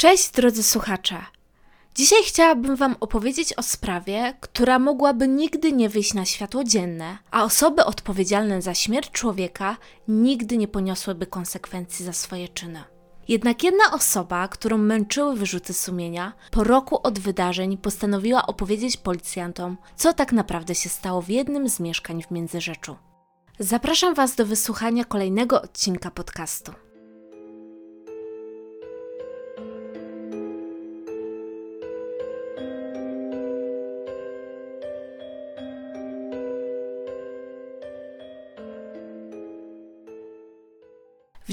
Cześć drodzy słuchacze! Dzisiaj chciałabym Wam opowiedzieć o sprawie, która mogłaby nigdy nie wyjść na światło dzienne, a osoby odpowiedzialne za śmierć człowieka nigdy nie poniosłyby konsekwencji za swoje czyny. Jednak jedna osoba, którą męczyły wyrzuty sumienia, po roku od wydarzeń postanowiła opowiedzieć policjantom, co tak naprawdę się stało w jednym z mieszkań w Międzyrzeczu. Zapraszam Was do wysłuchania kolejnego odcinka podcastu.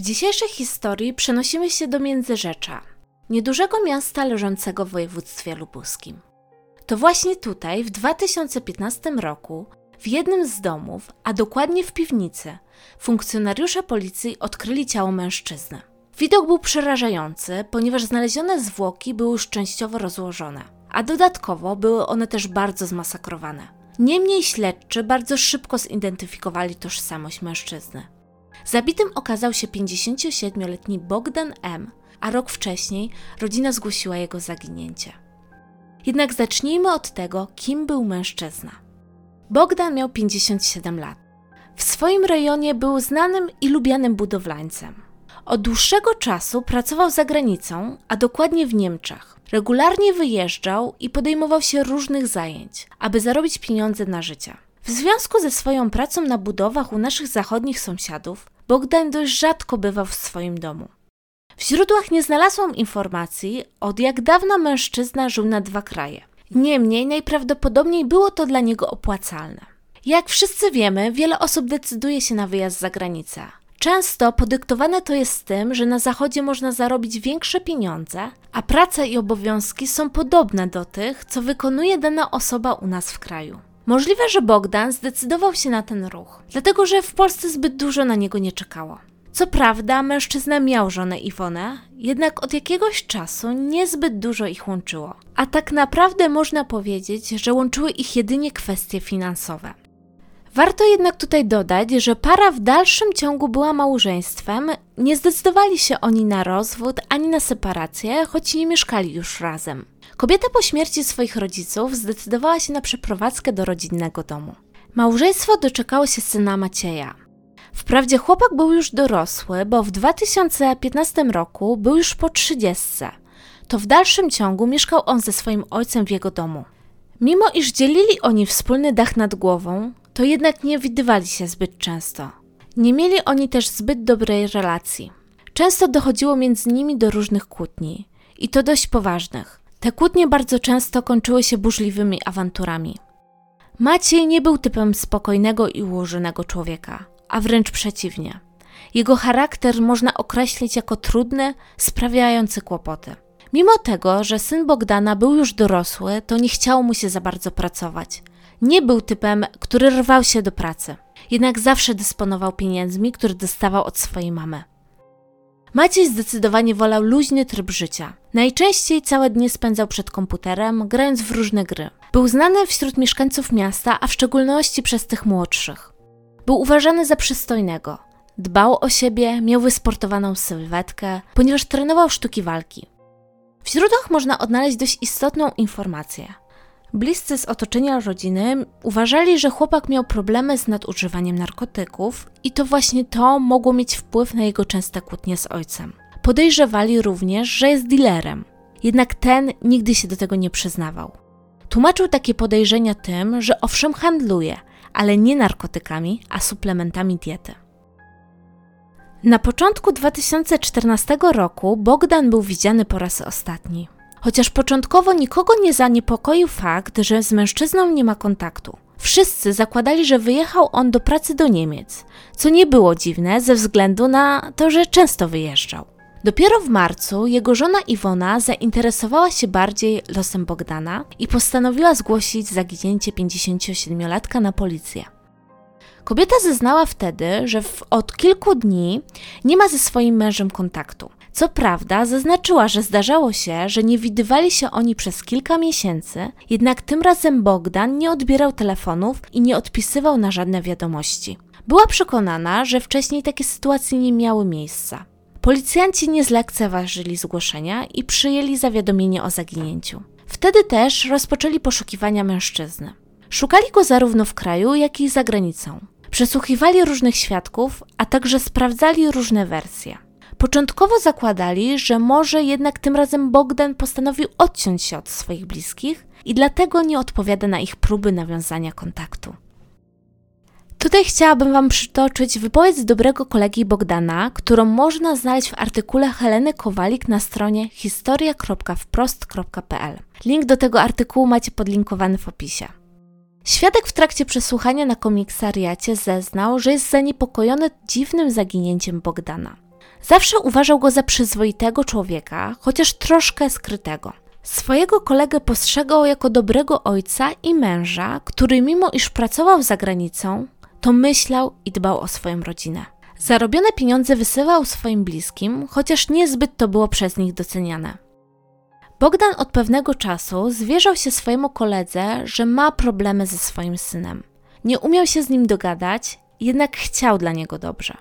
Dzisiejszej historii przenosimy się do Międzyrzecza, niedużego miasta leżącego w województwie lubuskim. To właśnie tutaj, w 2015 roku, w jednym z domów, a dokładnie w piwnicy, funkcjonariusze policji odkryli ciało mężczyzny. Widok był przerażający, ponieważ znalezione zwłoki były już częściowo rozłożone, a dodatkowo były one też bardzo zmasakrowane. Niemniej śledczy bardzo szybko zidentyfikowali tożsamość mężczyzny. Zabitym okazał się 57-letni Bogdan M., a rok wcześniej rodzina zgłosiła jego zaginięcie. Jednak zacznijmy od tego, kim był mężczyzna. Bogdan miał 57 lat. W swoim rejonie był znanym i lubianym budowlańcem. Od dłuższego czasu pracował za granicą, a dokładnie w Niemczech. Regularnie wyjeżdżał i podejmował się różnych zajęć, aby zarobić pieniądze na życie. W związku ze swoją pracą na budowach u naszych zachodnich sąsiadów, Bogdan dość rzadko bywał w swoim domu. W źródłach nie znalazłam informacji, od jak dawna mężczyzna żył na dwa kraje. Niemniej najprawdopodobniej było to dla niego opłacalne. Jak wszyscy wiemy, wiele osób decyduje się na wyjazd za granicę. Często podyktowane to jest tym, że na zachodzie można zarobić większe pieniądze, a praca i obowiązki są podobne do tych, co wykonuje dana osoba u nas w kraju. Możliwe, że Bogdan zdecydował się na ten ruch, dlatego że w Polsce zbyt dużo na niego nie czekało. Co prawda, mężczyzna miał żonę Iwonę, jednak od jakiegoś czasu niezbyt dużo ich łączyło. A tak naprawdę można powiedzieć, że łączyły ich jedynie kwestie finansowe. Warto jednak tutaj dodać, że para w dalszym ciągu była małżeństwem, nie zdecydowali się oni na rozwód ani na separację, choć nie mieszkali już razem. Kobieta po śmierci swoich rodziców zdecydowała się na przeprowadzkę do rodzinnego domu. Małżeństwo doczekało się syna Macieja. Wprawdzie chłopak był już dorosły, bo w 2015 roku był już po trzydziestce. To w dalszym ciągu mieszkał on ze swoim ojcem w jego domu. Mimo iż dzielili oni wspólny dach nad głową, to jednak nie widywali się zbyt często. Nie mieli oni też zbyt dobrej relacji. Często dochodziło między nimi do różnych kłótni, i to dość poważnych. Te kłótnie bardzo często kończyły się burzliwymi awanturami. Maciej nie był typem spokojnego i ułożonego człowieka, a wręcz przeciwnie. Jego charakter można określić jako trudny, sprawiający kłopoty. Mimo tego, że syn Bogdana był już dorosły, to nie chciało mu się za bardzo pracować. Nie był typem, który rwał się do pracy, jednak zawsze dysponował pieniędzmi, które dostawał od swojej mamy. Maciej zdecydowanie wolał luźny tryb życia. Najczęściej całe dnie spędzał przed komputerem, grając w różne gry. Był znany wśród mieszkańców miasta, a w szczególności przez tych młodszych. Był uważany za przystojnego. Dbał o siebie, miał wysportowaną sylwetkę, ponieważ trenował sztuki walki. W źródłach można odnaleźć dość istotną informację. Bliscy z otoczenia rodziny uważali, że chłopak miał problemy z nadużywaniem narkotyków i to właśnie to mogło mieć wpływ na jego częste kłótnie z ojcem. Podejrzewali również, że jest dealerem, jednak ten nigdy się do tego nie przyznawał. Tłumaczył takie podejrzenia tym, że owszem handluje, ale nie narkotykami, a suplementami diety. Na początku 2014 roku Bogdan był widziany po raz ostatni. Chociaż początkowo nikogo nie zaniepokoił fakt, że z mężczyzną nie ma kontaktu. Wszyscy zakładali, że wyjechał on do pracy do Niemiec, co nie było dziwne ze względu na to, że często wyjeżdżał. Dopiero w marcu jego żona Iwona zainteresowała się bardziej losem Bogdana i postanowiła zgłosić zaginięcie 57-latka na policję. Kobieta zeznała wtedy, że w, od kilku dni nie ma ze swoim mężem kontaktu. Co prawda, zaznaczyła, że zdarzało się, że nie widywali się oni przez kilka miesięcy, jednak tym razem Bogdan nie odbierał telefonów i nie odpisywał na żadne wiadomości. Była przekonana, że wcześniej takie sytuacje nie miały miejsca. policjanci nie zlekceważyli zgłoszenia i przyjęli zawiadomienie o zaginięciu. Wtedy też rozpoczęli poszukiwania mężczyzny. Szukali go zarówno w kraju, jak i za granicą. Przesłuchiwali różnych świadków, a także sprawdzali różne wersje. Początkowo zakładali, że może jednak tym razem Bogdan postanowił odciąć się od swoich bliskich i dlatego nie odpowiada na ich próby nawiązania kontaktu. Tutaj chciałabym Wam przytoczyć wypowiedź dobrego kolegi Bogdana, którą można znaleźć w artykule Heleny Kowalik na stronie historia.wprost.pl. Link do tego artykułu macie podlinkowany w opisie. Świadek w trakcie przesłuchania na komisariacie zeznał, że jest zaniepokojony dziwnym zaginięciem Bogdana. Zawsze uważał go za przyzwoitego człowieka, chociaż troszkę skrytego. Swojego kolegę postrzegał jako dobrego ojca i męża, który mimo iż pracował za granicą, to myślał i dbał o swoją rodzinę. Zarobione pieniądze wysyłał swoim bliskim, chociaż niezbyt to było przez nich doceniane. Bogdan od pewnego czasu zwierzał się swojemu koledze, że ma problemy ze swoim synem. Nie umiał się z nim dogadać, jednak chciał dla niego dobrze.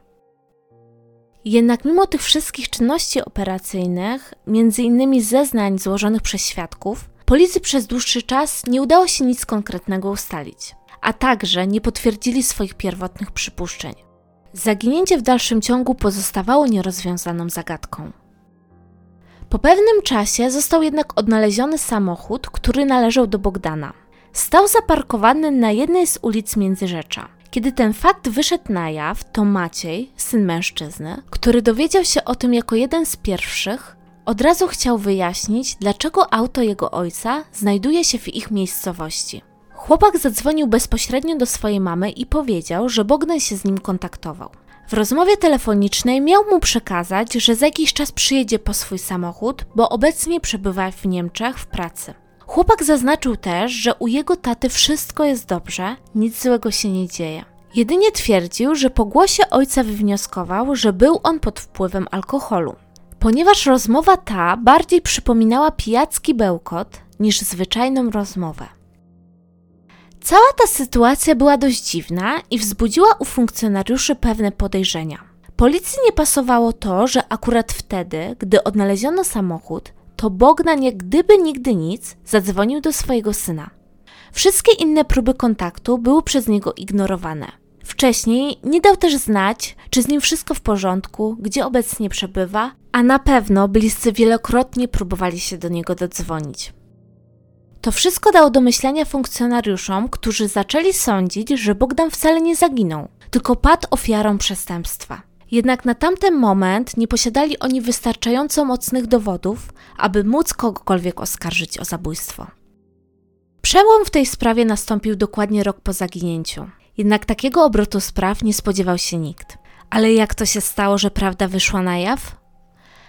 Jednak mimo tych wszystkich czynności operacyjnych, między innymi zeznań złożonych przez świadków, policji przez dłuższy czas nie udało się nic konkretnego ustalić, a także nie potwierdzili swoich pierwotnych przypuszczeń. Zaginięcie w dalszym ciągu pozostawało nierozwiązaną zagadką. Po pewnym czasie został jednak odnaleziony samochód, który należał do Bogdana. Stał zaparkowany na jednej z ulic Międzyrzecza. Kiedy ten fakt wyszedł na jaw, to Maciej, syn mężczyzny, który dowiedział się o tym jako jeden z pierwszych, od razu chciał wyjaśnić, dlaczego auto jego ojca znajduje się w ich miejscowości. Chłopak zadzwonił bezpośrednio do swojej mamy i powiedział, że Bogdan się z nim kontaktował. W rozmowie telefonicznej miał mu przekazać, że za jakiś czas przyjedzie po swój samochód, bo obecnie przebywa w Niemczech w pracy. Chłopak zaznaczył też, że u jego taty wszystko jest dobrze, nic złego się nie dzieje. Jedynie twierdził, że po głosie ojca wywnioskował, że był on pod wpływem alkoholu. Ponieważ rozmowa ta bardziej przypominała pijacki bełkot niż zwyczajną rozmowę. Cała ta sytuacja była dość dziwna i wzbudziła u funkcjonariuszy pewne podejrzenia. Policji nie pasowało to, że akurat wtedy, gdy odnaleziono samochód, to Bogdan jak gdyby nigdy nic zadzwonił do swojego syna. Wszystkie inne próby kontaktu były przez niego ignorowane. Wcześniej nie dał też znać, czy z nim wszystko w porządku, gdzie obecnie przebywa, a na pewno bliscy wielokrotnie próbowali się do niego dodzwonić. To wszystko dało do myślenia funkcjonariuszom, którzy zaczęli sądzić, że Bogdan wcale nie zaginął, tylko padł ofiarą przestępstwa. Jednak na tamten moment nie posiadali oni wystarczająco mocnych dowodów, aby móc kogokolwiek oskarżyć o zabójstwo. Przełom w tej sprawie nastąpił dokładnie rok po zaginięciu. Jednak takiego obrotu spraw nie spodziewał się nikt. Ale jak to się stało, że prawda wyszła na jaw?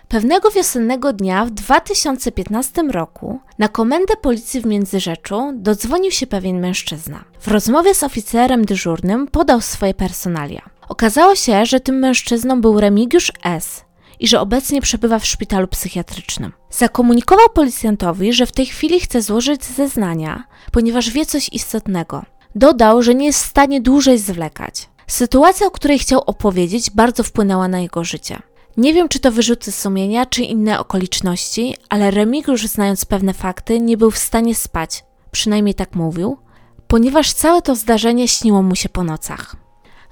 Pewnego wiosennego dnia w 2015 roku na komendę policji w Międzyrzeczu dodzwonił się pewien mężczyzna. W rozmowie z oficerem dyżurnym podał swoje personalia. Okazało się, że tym mężczyzną był Remigiusz S., i że obecnie przebywa w szpitalu psychiatrycznym. Zakomunikował policjantowi, że w tej chwili chce złożyć zeznania, ponieważ wie coś istotnego. Dodał, że nie jest w stanie dłużej zwlekać. Sytuacja, o której chciał opowiedzieć, bardzo wpłynęła na jego życie. Nie wiem, czy to wyrzuty sumienia, czy inne okoliczności, ale Remigiusz, znając pewne fakty, nie był w stanie spać, przynajmniej tak mówił, ponieważ całe to zdarzenie śniło mu się po nocach.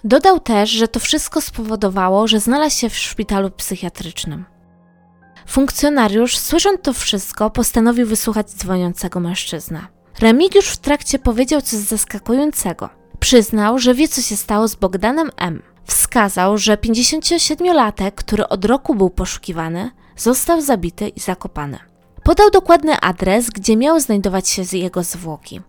Dodał też, że to wszystko spowodowało, że znalazł się w szpitalu psychiatrycznym. Funkcjonariusz, słysząc to wszystko, postanowił wysłuchać dzwoniącego mężczyznę. Remigiusz w trakcie powiedział coś zaskakującego. Przyznał, że wie, co się stało z Bogdanem M. Wskazał, że 57-latek, który od roku był poszukiwany, został zabity i zakopany. Podał dokładny adres, gdzie miały znajdować się jego zwłoki.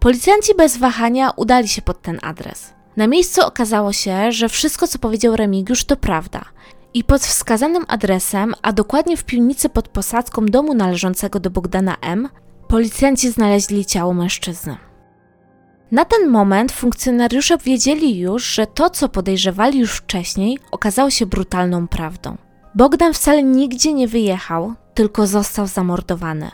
Policjanci bez wahania udali się pod ten adres. Na miejscu okazało się, że wszystko, co powiedział Remigiusz, to prawda. I pod wskazanym adresem, a dokładnie w piwnicy pod posadzką domu należącego do Bogdana M., policjanci znaleźli ciało mężczyzny. Na ten moment funkcjonariusze wiedzieli już, że to, co podejrzewali już wcześniej, okazało się brutalną prawdą. Bogdan wcale nigdzie nie wyjechał, tylko został zamordowany.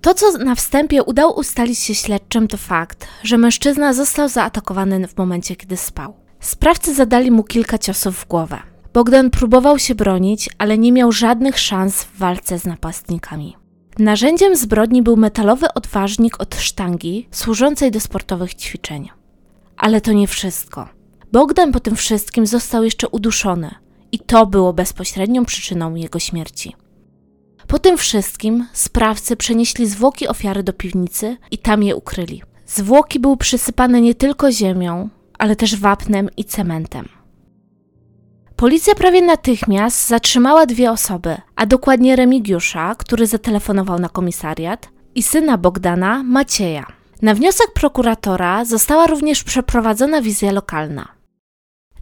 To, co na wstępie udało ustalić się śledczym, to fakt, że mężczyzna został zaatakowany w momencie, kiedy spał. Sprawcy zadali mu kilka ciosów w głowę. Bogdan próbował się bronić, ale nie miał żadnych szans w walce z napastnikami. Narzędziem zbrodni był metalowy odważnik od sztangi, służącej do sportowych ćwiczeń. Ale to nie wszystko. Bogdan po tym wszystkim został jeszcze uduszony, i to było bezpośrednią przyczyną jego śmierci. Po tym wszystkim sprawcy przenieśli zwłoki ofiary do piwnicy i tam je ukryli. Zwłoki były przysypane nie tylko ziemią, ale też wapnem i cementem. Policja prawie natychmiast zatrzymała dwie osoby, a dokładnie Remigiusza, który zatelefonował na komisariat, i syna Bogdana, Macieja. Na wniosek prokuratora została również przeprowadzona wizja lokalna.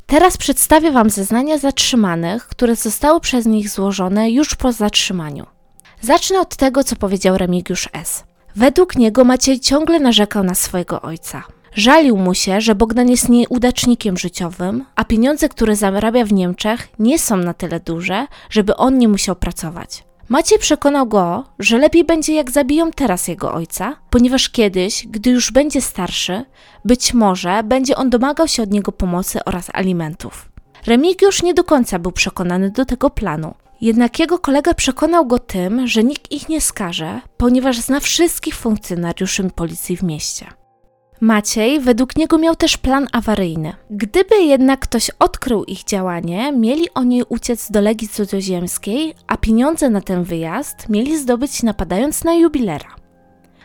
Teraz przedstawię Wam zeznania zatrzymanych, które zostały przez nich złożone już po zatrzymaniu. Zacznę od tego, co powiedział Remigiusz S. Według niego Maciej ciągle narzekał na swojego ojca. Żalił mu się, że Bogdan jest nieudacznikiem życiowym, a pieniądze, które zarabia w Niemczech, nie są na tyle duże, żeby on nie musiał pracować. Maciej przekonał go, że lepiej będzie jak zabiją teraz jego ojca, ponieważ kiedyś, gdy już będzie starszy, być może będzie on domagał się od niego pomocy oraz alimentów. Remigiusz nie do końca był przekonany do tego planu, jednak jego kolega przekonał go tym, że nikt ich nie skaże, ponieważ zna wszystkich funkcjonariuszy policji w mieście. Maciej według niego miał też plan awaryjny. Gdyby jednak ktoś odkrył ich działanie, mieli oni uciec do Legii Cudzoziemskiej, a pieniądze na ten wyjazd mieli zdobyć napadając na jubilera.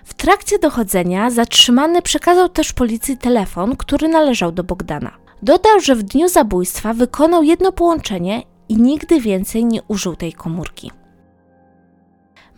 W trakcie dochodzenia zatrzymany przekazał też policji telefon, który należał do Bogdana. Dodał, że w dniu zabójstwa wykonał jedno połączenie i nigdy więcej nie użył tej komórki.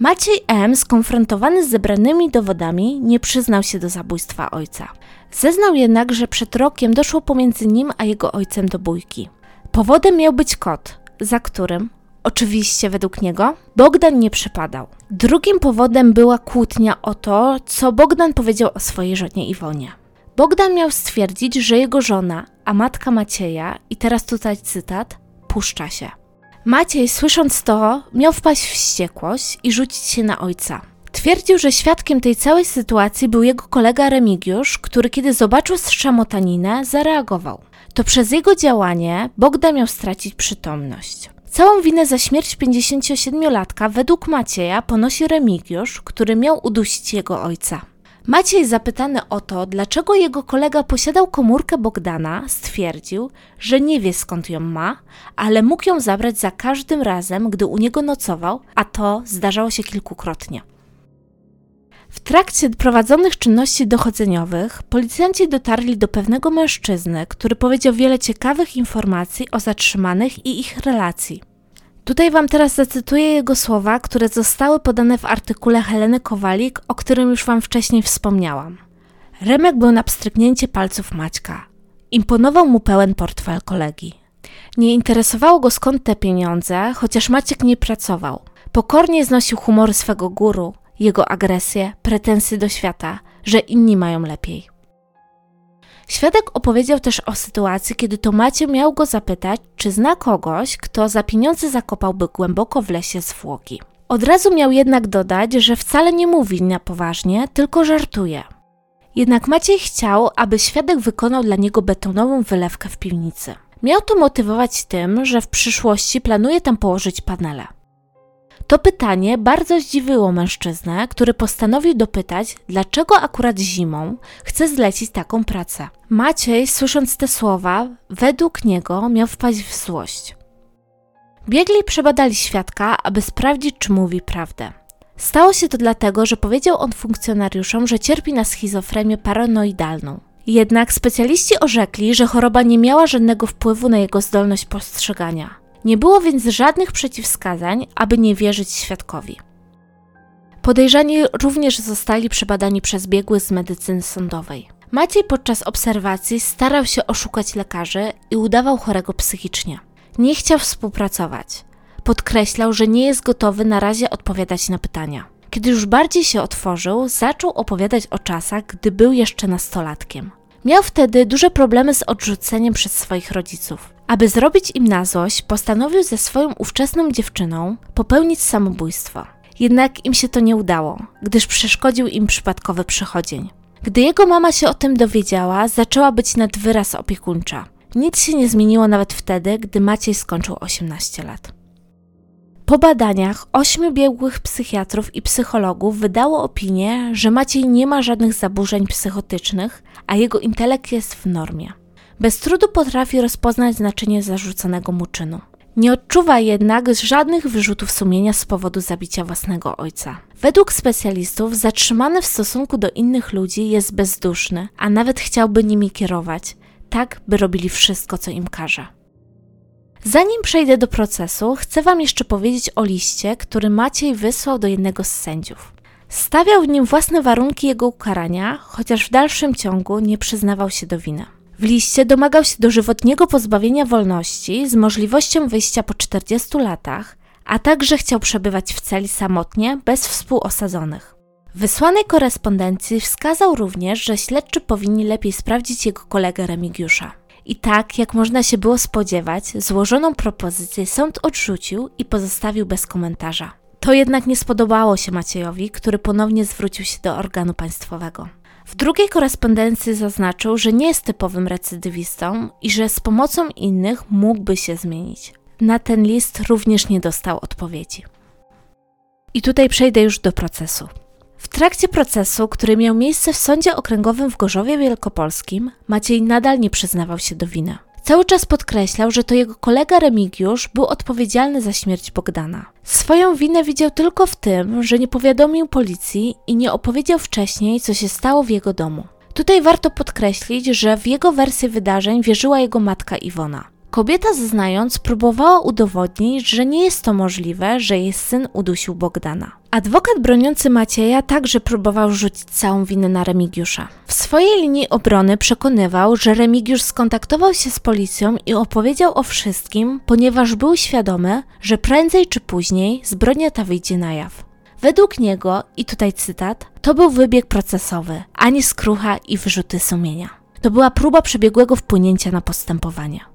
Maciej M., skonfrontowany z zebranymi dowodami, nie przyznał się do zabójstwa ojca. Zeznał jednak, że przed rokiem doszło pomiędzy nim a jego ojcem do bójki. Powodem miał być kot, za którym, oczywiście według niego, Bogdan nie przypadał. Drugim powodem była kłótnia o to, co Bogdan powiedział o swojej żonie Iwonie. Bogdan miał stwierdzić, że jego żona, a matka Macieja, i teraz tutaj cytat, puszcza się. Maciej, słysząc to, miał wpaść w wściekłość i rzucić się na ojca. Twierdził, że świadkiem tej całej sytuacji był jego kolega Remigiusz, który kiedy zobaczył strzamotaninę, zareagował. To przez jego działanie Bogdan miał stracić przytomność. Całą winę za śmierć 57-latka według Macieja ponosi Remigiusz, który miał udusić jego ojca. Maciej zapytany o to, dlaczego jego kolega posiadał komórkę Bogdana, stwierdził, że nie wie skąd ją ma, ale mógł ją zabrać za każdym razem, gdy u niego nocował, a to zdarzało się kilkukrotnie. W trakcie prowadzonych czynności dochodzeniowych policjanci dotarli do pewnego mężczyzny, który powiedział wiele ciekawych informacji o zatrzymanych i ich relacji. Tutaj Wam teraz zacytuję jego słowa, które zostały podane w artykule Heleny Kowalik, o którym już Wam wcześniej wspomniałam. Remek był na pstryknięcie palców Maćka. Imponował mu pełen portfel kolegi. Nie interesowało go skąd te pieniądze, chociaż Maciek nie pracował. Pokornie znosił humory swego guru, jego agresję, pretensje do świata, że inni mają lepiej. Świadek opowiedział też o sytuacji, kiedy to Macie miał go zapytać, czy zna kogoś, kto za pieniądze zakopałby głęboko w lesie zwłoki. Od razu miał jednak dodać, że wcale nie mówi na poważnie, tylko żartuje. Jednak Maciej chciał, aby świadek wykonał dla niego betonową wylewkę w piwnicy. Miał to motywować tym, że w przyszłości planuje tam położyć panele. To pytanie bardzo zdziwiło mężczyznę, który postanowił dopytać, dlaczego akurat zimą chce zlecić taką pracę. Maciej, słysząc te słowa, według niego miał wpaść w złość. Biegli przebadali świadka, aby sprawdzić, czy mówi prawdę. Stało się to dlatego, że powiedział on funkcjonariuszom, że cierpi na schizofrenię paranoidalną. Jednak specjaliści orzekli, że choroba nie miała żadnego wpływu na jego zdolność postrzegania. Nie było więc żadnych przeciwwskazań, aby nie wierzyć świadkowi. Podejrzani również zostali przebadani przez biegłych z medycyny sądowej. Maciej podczas obserwacji starał się oszukać lekarzy i udawał chorego psychicznie. Nie chciał współpracować. Podkreślał, że nie jest gotowy na razie odpowiadać na pytania. Kiedy już bardziej się otworzył, zaczął opowiadać o czasach, gdy był jeszcze nastolatkiem. Miał wtedy duże problemy z odrzuceniem przez swoich rodziców. Aby zrobić im na złość, postanowił ze swoją ówczesną dziewczyną popełnić samobójstwo. Jednak im się to nie udało, gdyż przeszkodził im przypadkowy przychodzień. Gdy jego mama się o tym dowiedziała, zaczęła być nad wyraz opiekuńcza. Nic się nie zmieniło nawet wtedy, gdy Maciej skończył 18 lat. Po badaniach ośmiu biegłych psychiatrów i psychologów wydało opinię, że Maciej nie ma żadnych zaburzeń psychotycznych, a jego intelekt jest w normie. Bez trudu potrafi rozpoznać znaczenie zarzuconego mu czynu. Nie odczuwa jednak żadnych wyrzutów sumienia z powodu zabicia własnego ojca. Według specjalistów zatrzymany w stosunku do innych ludzi jest bezduszny, a nawet chciałby nimi kierować, tak by robili wszystko, co im każe. Zanim przejdę do procesu, chcę Wam jeszcze powiedzieć o liście, który Maciej wysłał do jednego z sędziów. Stawiał w nim własne warunki jego ukarania, chociaż w dalszym ciągu nie przyznawał się do winy. W liście domagał się dożywotniego pozbawienia wolności z możliwością wyjścia po 40 latach, a także chciał przebywać w celi samotnie, bez współosadzonych. W wysłanej korespondencji wskazał również, że śledczy powinni lepiej sprawdzić jego kolegę Remigiusza. I tak, jak można się było spodziewać, złożoną propozycję sąd odrzucił i pozostawił bez komentarza. To jednak nie spodobało się Maciejowi, który ponownie zwrócił się do organu państwowego. W drugiej korespondencji zaznaczył, że nie jest typowym recydywistą i że z pomocą innych mógłby się zmienić. Na ten list również nie dostał odpowiedzi. I tutaj przejdę już do procesu. W trakcie procesu, który miał miejsce w Sądzie Okręgowym w Gorzowie Wielkopolskim, Maciej nadal nie przyznawał się do winy. Cały czas podkreślał, że to jego kolega Remigiusz był odpowiedzialny za śmierć Bogdana. Swoją winę widział tylko w tym, że nie powiadomił policji i nie opowiedział wcześniej, co się stało w jego domu. Tutaj warto podkreślić, że w jego wersję wydarzeń wierzyła jego matka Iwona. Kobieta zeznając próbowała udowodnić, że nie jest to możliwe, że jej syn udusił Bogdana. Adwokat broniący Macieja także próbował rzucić całą winę na Remigiusza. W swojej linii obrony przekonywał, że Remigiusz skontaktował się z policją i opowiedział o wszystkim, ponieważ był świadomy, że prędzej czy później zbrodnia ta wyjdzie na jaw. Według niego, i tutaj cytat, to był wybieg procesowy, a nie skrucha i wyrzuty sumienia. To była próba przebiegłego wpłynięcia na postępowanie.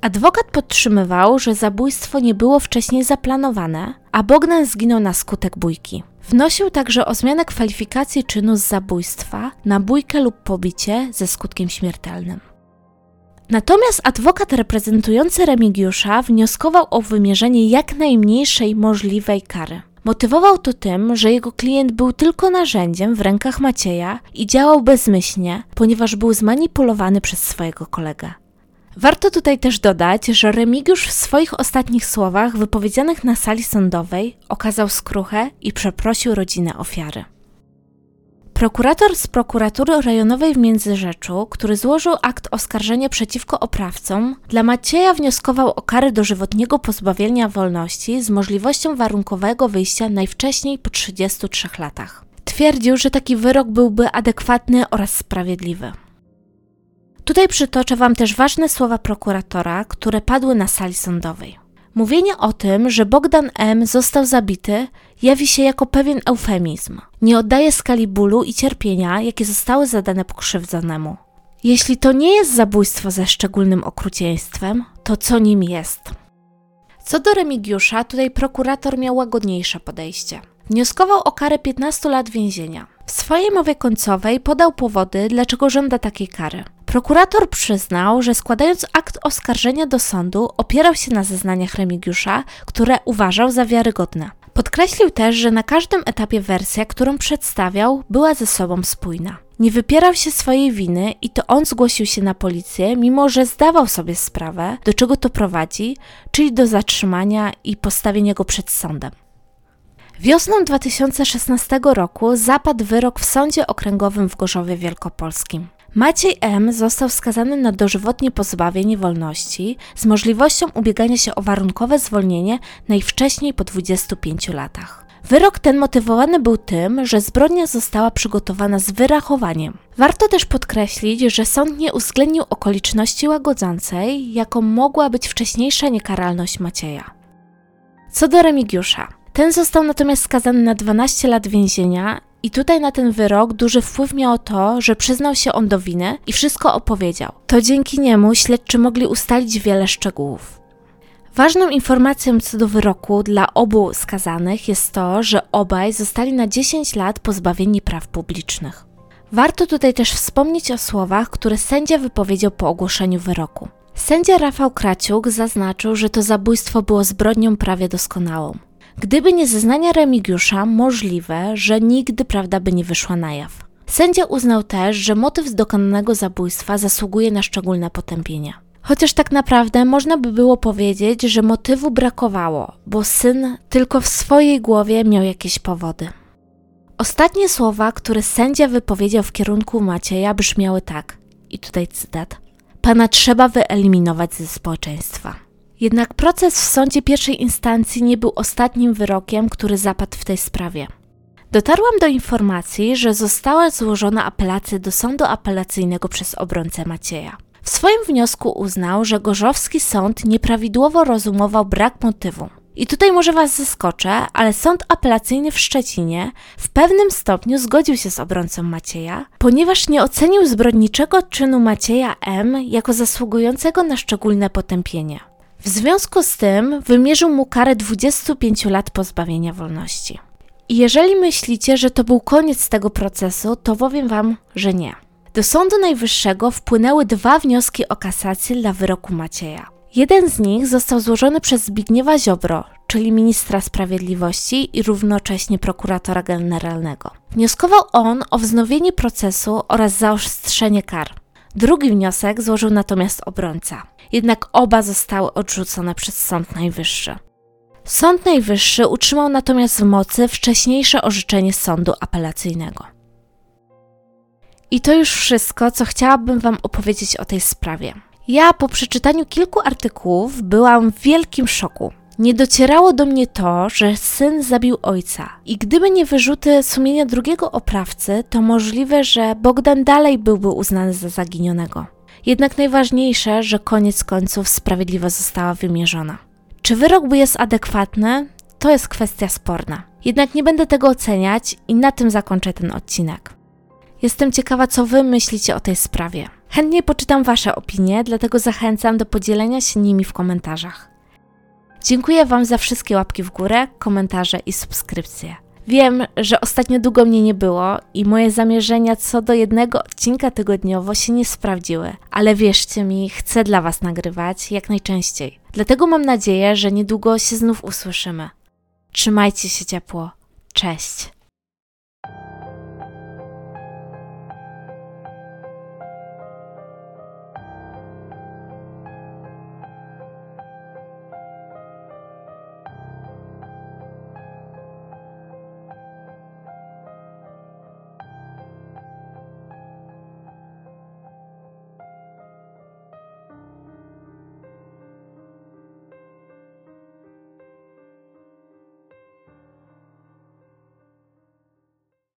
Adwokat podtrzymywał, że zabójstwo nie było wcześniej zaplanowane, a Bogdan zginął na skutek bójki. Wnosił także o zmianę kwalifikacji czynu z zabójstwa na bójkę lub pobicie ze skutkiem śmiertelnym. Natomiast adwokat reprezentujący Remigiusza wnioskował o wymierzenie jak najmniejszej możliwej kary. Motywował to tym, że jego klient był tylko narzędziem w rękach Macieja i działał bezmyślnie, ponieważ był zmanipulowany przez swojego kolegę. Warto tutaj też dodać, że Remigiusz w swoich ostatnich słowach wypowiedzianych na sali sądowej okazał skruchę i przeprosił rodzinę ofiary. Prokurator z prokuratury rejonowej w Międzyrzeczu, który złożył akt oskarżenia przeciwko oprawcom, dla Macieja wnioskował o karę dożywotniego pozbawienia wolności z możliwością warunkowego wyjścia najwcześniej po 33 latach. Twierdził, że taki wyrok byłby adekwatny oraz sprawiedliwy. Tutaj przytoczę Wam też ważne słowa prokuratora, które padły na sali sądowej. Mówienie o tym, że Bogdan M. został zabity, jawi się jako pewien eufemizm. Nie oddaje skali bólu i cierpienia, jakie zostały zadane pokrzywdzonemu. Jeśli to nie jest zabójstwo ze szczególnym okrucieństwem, to co nim jest? Co do Remigiusza, tutaj prokurator miał łagodniejsze podejście. Wnioskował o karę 15 lat więzienia. W swojej mowie końcowej podał powody, dlaczego żąda takiej kary. Prokurator przyznał, że składając akt oskarżenia do sądu, opierał się na zeznaniach Remigiusza, które uważał za wiarygodne. Podkreślił też, że na każdym etapie wersja, którą przedstawiał, była ze sobą spójna. Nie wypierał się swojej winy i to on zgłosił się na policję, mimo że zdawał sobie sprawę, do czego to prowadzi, czyli do zatrzymania i postawienia go przed sądem. Wiosną 2016 roku zapadł wyrok w Sądzie Okręgowym w Gorzowie Wielkopolskim. Maciej M. został skazany na dożywotnie pozbawienie wolności z możliwością ubiegania się o warunkowe zwolnienie najwcześniej po 25 latach. Wyrok ten motywowany był tym, że zbrodnia została przygotowana z wyrachowaniem. Warto też podkreślić, że sąd nie uwzględnił okoliczności łagodzącej, jaką mogła być wcześniejsza niekaralność Macieja. Co do Remigiusza. Ten został natomiast skazany na 12 lat więzienia i tutaj na ten wyrok duży wpływ miało to, że przyznał się on do winy i wszystko opowiedział. To dzięki niemu śledczy mogli ustalić wiele szczegółów. Ważną informacją co do wyroku dla obu skazanych jest to, że obaj zostali na 10 lat pozbawieni praw publicznych. Warto tutaj też wspomnieć o słowach, które sędzia wypowiedział po ogłoszeniu wyroku. Sędzia Rafał Kraciuk zaznaczył, że to zabójstwo było zbrodnią prawie doskonałą. Gdyby nie zeznania Remigiusza, możliwe, że nigdy prawda by nie wyszła na jaw. Sędzia uznał też, że motyw z dokonanego zabójstwa zasługuje na szczególne potępienie. Chociaż tak naprawdę można by było powiedzieć, że motywu brakowało, bo syn tylko w swojej głowie miał jakieś powody. Ostatnie słowa, które sędzia wypowiedział w kierunku Macieja, brzmiały tak, i tutaj cytat: Pana trzeba wyeliminować ze społeczeństwa. Jednak proces w sądzie pierwszej instancji nie był ostatnim wyrokiem, który zapadł w tej sprawie. Dotarłam do informacji, że została złożona apelacja do sądu apelacyjnego przez obrońcę Macieja. W swoim wniosku uznał, że Gorzowski Sąd nieprawidłowo rozumował brak motywu. I tutaj może Was zaskoczę, ale sąd apelacyjny w Szczecinie w pewnym stopniu zgodził się z obrońcą Macieja, ponieważ nie ocenił zbrodniczego czynu Macieja M jako zasługującego na szczególne potępienie. W związku z tym wymierzył mu karę 25 lat pozbawienia wolności. I jeżeli myślicie, że to był koniec tego procesu, to powiem Wam, że nie. Do Sądu Najwyższego wpłynęły dwa wnioski o kasację dla wyroku Macieja. Jeden z nich został złożony przez Zbigniewa Ziobro, czyli ministra sprawiedliwości i równocześnie prokuratora generalnego. Wnioskował on o wznowienie procesu oraz zaostrzenie kar. Drugi wniosek złożył natomiast obrońca. Jednak oba zostały odrzucone przez Sąd Najwyższy. Sąd Najwyższy utrzymał natomiast w mocy wcześniejsze orzeczenie sądu apelacyjnego. I to już wszystko, co chciałabym Wam opowiedzieć o tej sprawie. Ja po przeczytaniu kilku artykułów byłam w wielkim szoku. Nie docierało do mnie to, że syn zabił ojca. I gdyby nie wyrzuty sumienia drugiego oprawcy, to możliwe, że Bogdan dalej byłby uznany za zaginionego. Jednak najważniejsze, że koniec końców sprawiedliwość została wymierzona. Czy wyrok jest adekwatny? To jest kwestia sporna. Jednak nie będę tego oceniać i na tym zakończę ten odcinek. Jestem ciekawa, co Wy myślicie o tej sprawie. Chętnie poczytam Wasze opinie, dlatego zachęcam do podzielenia się nimi w komentarzach. Dziękuję Wam za wszystkie łapki w górę, komentarze i subskrypcje. Wiem, że ostatnio długo mnie nie było i moje zamierzenia co do jednego odcinka tygodniowo się nie sprawdziły, ale wierzcie mi, chcę dla Was nagrywać jak najczęściej. Dlatego mam nadzieję, że niedługo się znów usłyszymy. Trzymajcie się ciepło. Cześć.